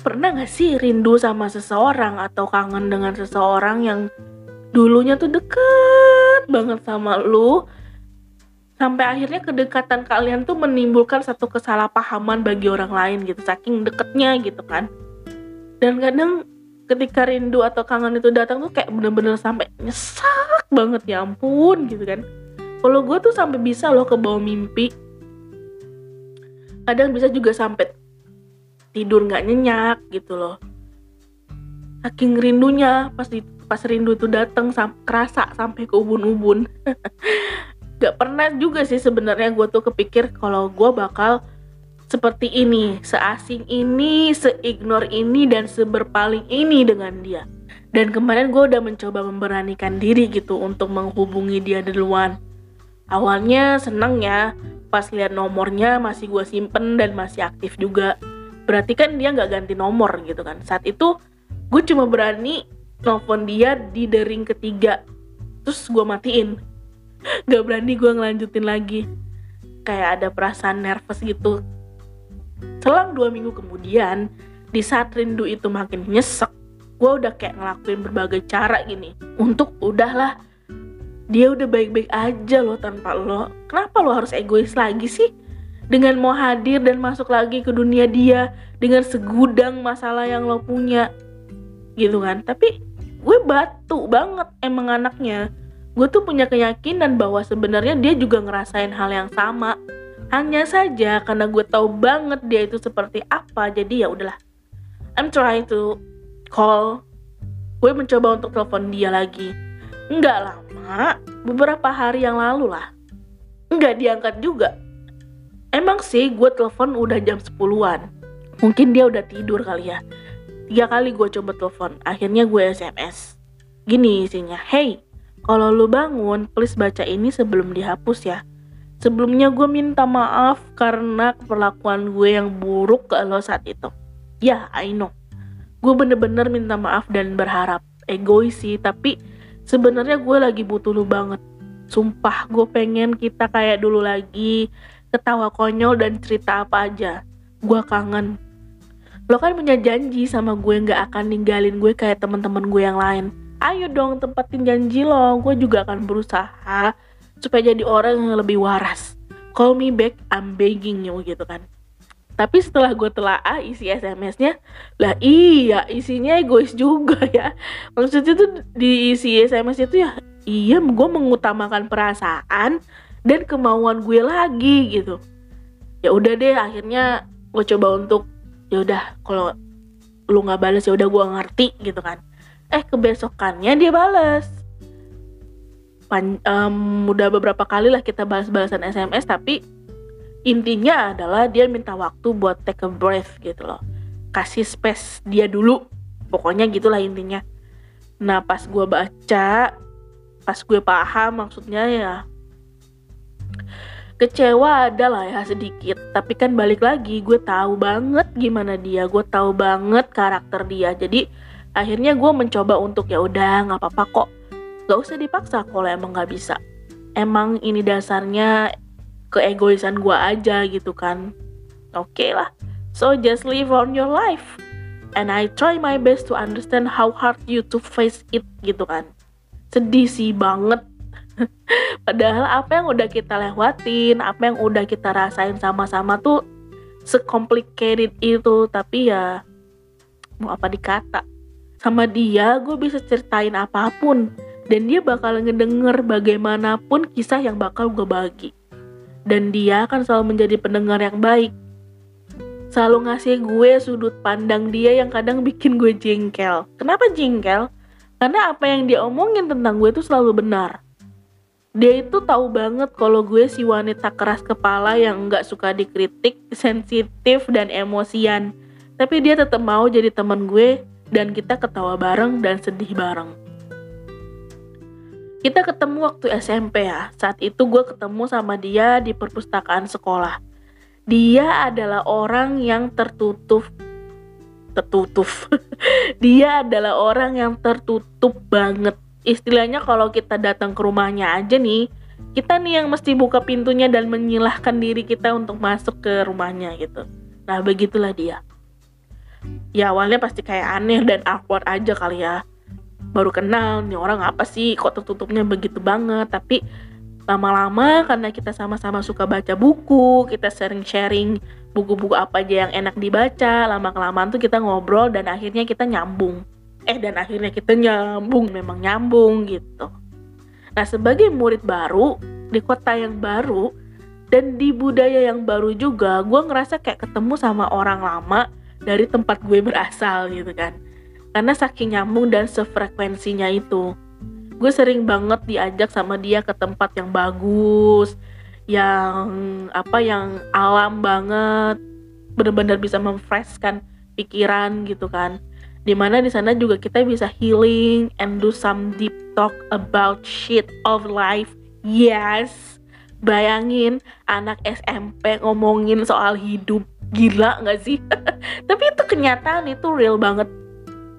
pernah gak sih rindu sama seseorang atau kangen dengan seseorang yang dulunya tuh deket banget sama lu sampai akhirnya kedekatan kalian tuh menimbulkan satu kesalahpahaman bagi orang lain gitu saking deketnya gitu kan? Dan kadang ketika rindu atau kangen itu datang tuh kayak bener-bener sampai nyesak banget ya ampun gitu kan? Kalau gue tuh sampai bisa loh ke bawah mimpi. Kadang bisa juga sampai tidur nggak nyenyak gitu loh. Saking rindunya pas di pas rindu itu datang sam kerasa sampai ke ubun-ubun. Gak pernah juga sih sebenarnya gue tuh kepikir kalau gue bakal seperti ini seasing ini seignore ini dan seberpaling ini dengan dia. Dan kemarin gue udah mencoba memberanikan diri gitu untuk menghubungi dia duluan. Awalnya seneng ya pas lihat nomornya masih gue simpen dan masih aktif juga berarti kan dia nggak ganti nomor gitu kan. Saat itu gue cuma berani nelfon dia di dering ketiga. Terus gue matiin. Gak berani gue ngelanjutin lagi. Kayak ada perasaan nervous gitu. Selang dua minggu kemudian di saat rindu itu makin nyesek gue udah kayak ngelakuin berbagai cara gini. Untuk udahlah dia udah baik-baik aja loh tanpa lo. Kenapa lo harus egois lagi sih dengan mau hadir dan masuk lagi ke dunia dia dengan segudang masalah yang lo punya. Gitu kan? Tapi gue batu banget emang anaknya. Gue tuh punya keyakinan bahwa sebenarnya dia juga ngerasain hal yang sama. Hanya saja karena gue tahu banget dia itu seperti apa jadi ya udahlah. I'm trying to call. Gue mencoba untuk telepon dia lagi. Nggak lama beberapa hari yang lalu lah. Nggak diangkat juga Emang sih gue telepon udah jam 10-an. Mungkin dia udah tidur kali ya. Tiga kali gue coba telepon, akhirnya gue SMS. Gini isinya, hey, kalau lu bangun, please baca ini sebelum dihapus ya. Sebelumnya gue minta maaf karena perlakuan gue yang buruk ke lo saat itu. Ya, I know. Gue bener-bener minta maaf dan berharap. Egois sih, tapi sebenarnya gue lagi butuh lu banget. Sumpah, gue pengen kita kayak dulu lagi ketawa konyol dan cerita apa aja. Gue kangen. Lo kan punya janji sama gue nggak akan ninggalin gue kayak teman-teman gue yang lain. Ayo dong tempatin janji lo. Gue juga akan berusaha supaya jadi orang yang lebih waras. Call me back, I'm begging you gitu kan. Tapi setelah gue telaah isi SMS-nya, lah iya isinya egois juga ya. Maksudnya tuh di isi SMS itu ya, iya gue mengutamakan perasaan dan kemauan gue lagi gitu. Ya udah deh akhirnya gue coba untuk ya udah kalau lu nggak balas ya udah gue ngerti gitu kan. Eh kebesokannya dia balas Pan, um, udah beberapa kali lah kita balas-balasan SMS tapi intinya adalah dia minta waktu buat take a breath gitu loh. Kasih space dia dulu pokoknya gitulah intinya. Nah pas gue baca pas gue paham maksudnya ya kecewa adalah ya sedikit. Tapi kan balik lagi gue tahu banget gimana dia. Gue tahu banget karakter dia. Jadi akhirnya gue mencoba untuk ya udah nggak apa-apa kok. Gak usah dipaksa kalau emang nggak bisa. Emang ini dasarnya keegoisan gue aja gitu kan. Oke okay lah. So just live on your life. And I try my best to understand how hard you to face it gitu kan. Sedih sih banget Padahal apa yang udah kita lewatin, apa yang udah kita rasain sama-sama tuh secomplicated itu, tapi ya mau apa dikata. Sama dia gue bisa ceritain apa pun dan dia bakal ngedenger bagaimanapun kisah yang bakal gue bagi. Dan dia akan selalu menjadi pendengar yang baik. Selalu ngasih gue sudut pandang dia yang kadang bikin gue jengkel. Kenapa jengkel? Karena apa yang dia omongin tentang gue itu selalu benar dia itu tahu banget kalau gue si wanita keras kepala yang nggak suka dikritik, sensitif dan emosian. Tapi dia tetap mau jadi teman gue dan kita ketawa bareng dan sedih bareng. Kita ketemu waktu SMP ya. Saat itu gue ketemu sama dia di perpustakaan sekolah. Dia adalah orang yang tertutup tertutup. dia adalah orang yang tertutup banget istilahnya kalau kita datang ke rumahnya aja nih kita nih yang mesti buka pintunya dan menyilahkan diri kita untuk masuk ke rumahnya gitu. Nah begitulah dia. Ya awalnya pasti kayak aneh dan awkward aja kali ya. Baru kenal nih orang apa sih? Kok tertutupnya begitu banget? Tapi lama-lama karena kita sama-sama suka baca buku kita sering sharing buku-buku apa aja yang enak dibaca lama kelamaan tuh kita ngobrol dan akhirnya kita nyambung eh dan akhirnya kita nyambung memang nyambung gitu. Nah sebagai murid baru di kota yang baru dan di budaya yang baru juga gue ngerasa kayak ketemu sama orang lama dari tempat gue berasal gitu kan. Karena saking nyambung dan sefrekuensinya itu. Gue sering banget diajak sama dia ke tempat yang bagus yang apa yang alam banget. Benar-benar bisa memfreshkan pikiran gitu kan di mana di sana juga kita bisa healing and do some deep talk about shit of life. Yes. Bayangin anak SMP ngomongin soal hidup. Gila nggak sih? Tapi itu kenyataan itu real banget.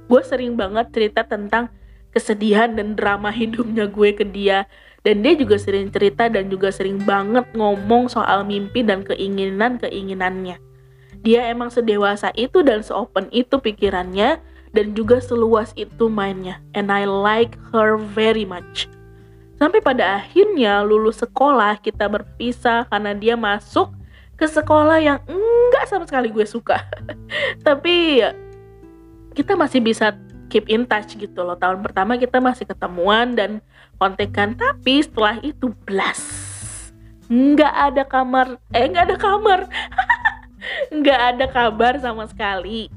Gue sering banget cerita tentang kesedihan dan drama hidupnya gue ke dia. Dan dia juga sering cerita dan juga sering banget ngomong soal mimpi dan keinginan-keinginannya. Dia emang sedewasa itu dan seopen itu pikirannya dan juga seluas itu mainnya. And I like her very much. Sampai pada akhirnya lulus sekolah kita berpisah karena dia masuk ke sekolah yang enggak sama sekali gue suka. Tapi kita masih bisa keep in touch gitu loh tahun pertama kita masih ketemuan dan kontekan tapi setelah itu blas nggak ada kamar eh nggak ada kamar nggak ada kabar sama sekali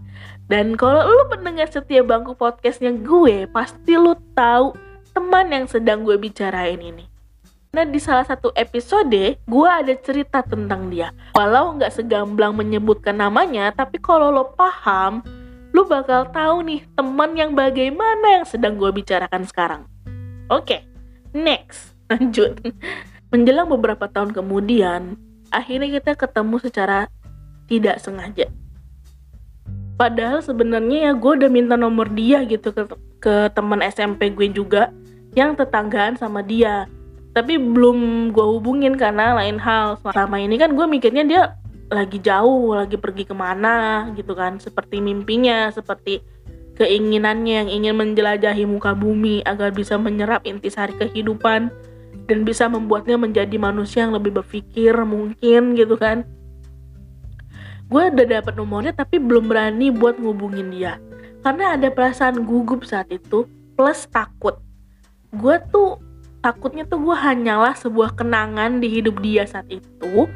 dan kalau lu pendengar setia bangku podcastnya gue pasti lu tahu teman yang sedang gue bicarain ini Nah di salah satu episode gue ada cerita tentang dia Walau nggak segamblang menyebutkan namanya Tapi kalau lo paham lu bakal tahu nih teman yang bagaimana yang sedang gue bicarakan sekarang. Oke, okay, next, lanjut. Menjelang beberapa tahun kemudian, akhirnya kita ketemu secara tidak sengaja. Padahal sebenarnya ya gue udah minta nomor dia gitu ke, ke teman SMP gue juga yang tetanggaan sama dia. Tapi belum gue hubungin karena lain hal. Selama ini kan gue mikirnya dia lagi jauh, lagi pergi ke mana gitu kan, seperti mimpinya, seperti keinginannya yang ingin menjelajahi muka bumi agar bisa menyerap intisari kehidupan dan bisa membuatnya menjadi manusia yang lebih berpikir mungkin gitu kan. Gue udah dapet nomornya tapi belum berani buat ngubungin dia karena ada perasaan gugup saat itu plus takut. Gue tuh takutnya tuh gue hanyalah sebuah kenangan di hidup dia saat itu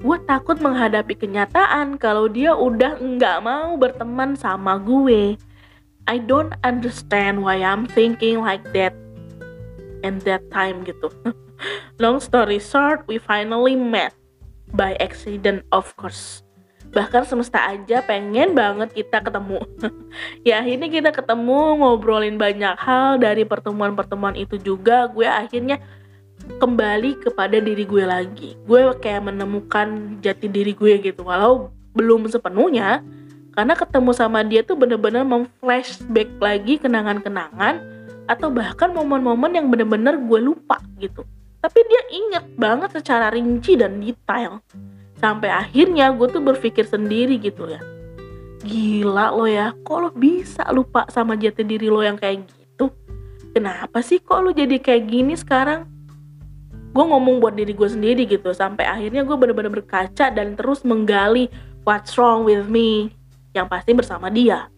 gue takut menghadapi kenyataan kalau dia udah nggak mau berteman sama gue. I don't understand why I'm thinking like that and that time gitu. Long story short, we finally met by accident of course. Bahkan semesta aja pengen banget kita ketemu. ya akhirnya kita ketemu ngobrolin banyak hal dari pertemuan-pertemuan itu juga. Gue akhirnya kembali kepada diri gue lagi. Gue kayak menemukan jati diri gue gitu. Walau belum sepenuhnya karena ketemu sama dia tuh bener-bener memflashback lagi kenangan-kenangan atau bahkan momen-momen yang bener-bener gue lupa gitu. Tapi dia inget banget secara rinci dan detail sampai akhirnya gue tuh berpikir sendiri gitu ya. Gila lo ya kok lo bisa lupa sama jati diri lo yang kayak gitu? Kenapa sih kok lo jadi kayak gini sekarang? Gue ngomong buat diri gue sendiri gitu sampai akhirnya gue bener-bener berkaca dan terus menggali what's wrong with me yang pasti bersama dia.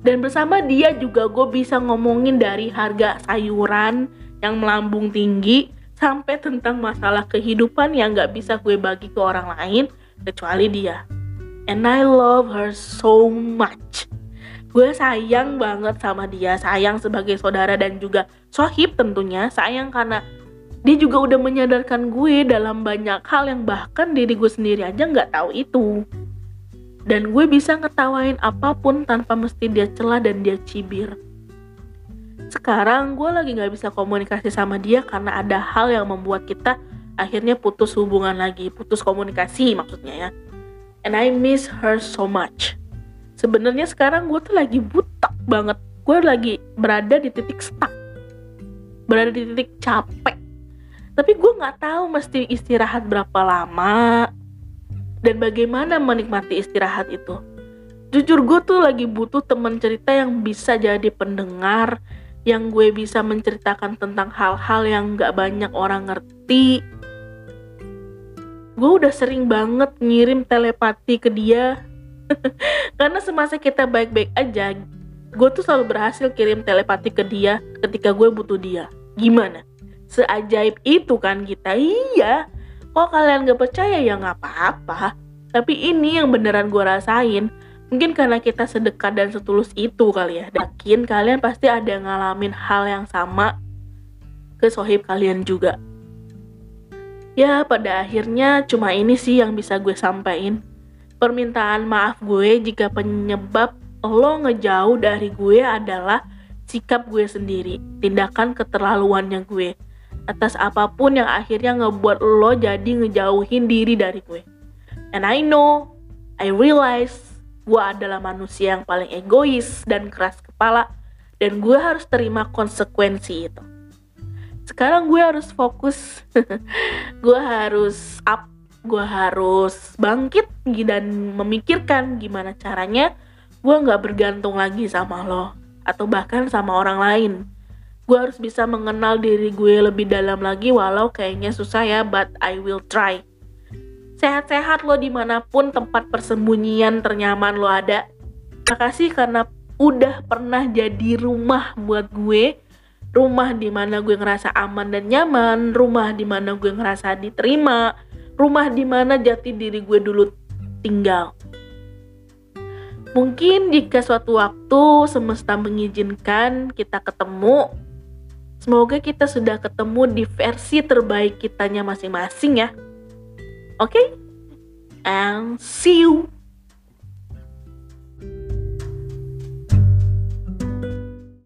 Dan bersama dia juga gue bisa ngomongin dari harga sayuran yang melambung tinggi sampai tentang masalah kehidupan yang gak bisa gue bagi ke orang lain kecuali dia. And I love her so much. Gue sayang banget sama dia sayang sebagai saudara dan juga sohib tentunya sayang karena dia juga udah menyadarkan gue dalam banyak hal yang bahkan diri gue sendiri aja nggak tahu itu. Dan gue bisa ngetawain apa pun tanpa mesti dia celah dan dia cibir sekarang gue lagi nggak bisa komunikasi sama dia karena ada hal yang membuat kita akhirnya putus hubungan lagi putus komunikasi maksudnya ya. And I miss her so much. Sebenarnya sekarang gue tuh lagi buta banget. Gue lagi berada di titik stuck. Berada di titik capek. Tapi gue nggak tahu mesti istirahat berapa lama dan bagaimana menikmati istirahat itu. Jujur gue tuh lagi butuh temen cerita yang bisa jadi pendengar, yang gue bisa menceritakan tentang hal-hal yang gak banyak orang ngerti. Gue udah sering banget ngirim telepati ke dia, karena semasa kita baik-baik aja, gue tuh selalu berhasil kirim telepati ke dia ketika gue butuh dia. Gimana? Seajaib itu kan kita? Iya. Kok kalian gak percaya ya nggak apa-apa. Tapi ini yang beneran gue rasain. Mungkin karena kita sedekat dan setulus itu kali ya. Yakin kalian pasti ada ngalamin hal yang sama ke sohib kalian juga. Ya pada akhirnya cuma ini sih yang bisa gue sampaikan. Permintaan maaf gue jika penyebab lo ngejauh dari gue adalah sikap gue sendiri, tindakan keterlaluannya gue, atas apa pun yang akhirnya ngebuat lo jadi ngejauhin diri dari gue. And I know, I realize, gue adalah manusia yang paling egois dan keras kepala, dan gue harus terima konsekuensi itu. Sekarang gue harus fokus, gue harus up, gue harus bangkit dan memikirkan gimana caranya gue nggak bergantung lagi sama lo atau bahkan sama orang lain. Gue harus bisa mengenal diri gue lebih dalam lagi walau kayaknya susah ya but I will try sehat-sehat lo di mana pun tempat persembunyian ternyaman lo ada. Makasih karena udah pernah jadi rumah buat gue. Rumah di mana gue ngerasa aman dan nyaman. Rumah di mana gue ngerasa diterima. Rumah di mana jati diri gue dulu tinggal. Mungkin jika suatu waktu semesta mengizinkan kita ketemu, semoga kita sudah ketemu di versi terbaik kitanya masing-masing ya. Okay? And see you.